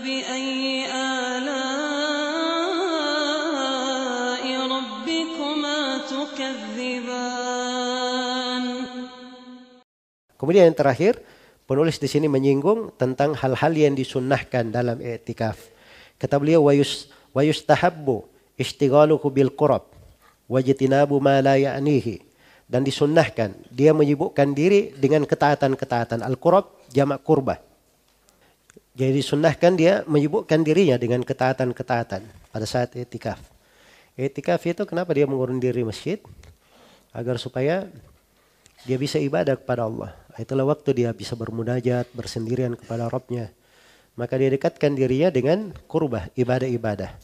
فبأي آلاء ربكما تكذبان Kemudian yang terakhir, penulis di sini menyinggung tentang hal-hal yang disunnahkan dalam i'tikaf. Kata beliau wayus wayustahabbu istighaluhu bil qurab wajtinabu ma la ya'nihi dan disunnahkan dia menyibukkan diri dengan ketaatan-ketaatan al-qurab jamak kurbah. Jadi disunnahkan dia menyibukkan dirinya dengan ketaatan-ketaatan pada saat i'tikaf. I'tikaf itu kenapa dia mengurung diri masjid? Agar supaya dia bisa ibadah kepada Allah. Itulah waktu dia bisa bermunajat, bersendirian kepada Rabbnya. Maka dia dekatkan dirinya dengan kurbah, ibadah-ibadah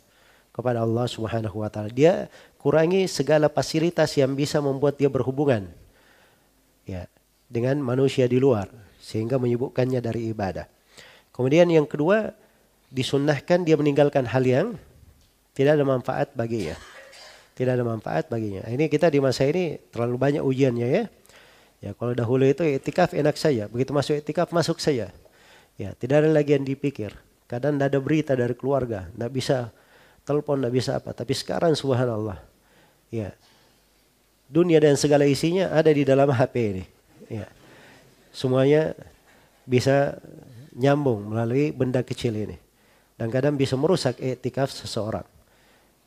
kepada Allah Subhanahu wa taala. Dia kurangi segala fasilitas yang bisa membuat dia berhubungan ya dengan manusia di luar sehingga menyibukkannya dari ibadah. Kemudian yang kedua disunnahkan dia meninggalkan hal yang tidak ada manfaat baginya. Tidak ada manfaat baginya. Ini kita di masa ini terlalu banyak ujiannya ya. Ya kalau dahulu itu etikaf enak saja, begitu masuk etikaf masuk saja. Ya tidak ada lagi yang dipikir. Kadang tidak ada berita dari keluarga, tidak bisa telepon, tidak bisa apa. Tapi sekarang subhanallah, ya dunia dan segala isinya ada di dalam HP ini. Ya semuanya bisa nyambung melalui benda kecil ini. Dan kadang bisa merusak etikaf seseorang.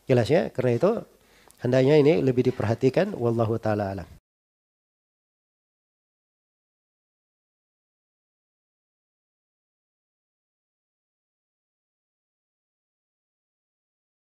Jelas ya, karena itu hendaknya ini lebih diperhatikan. Wallahu ta'ala alam.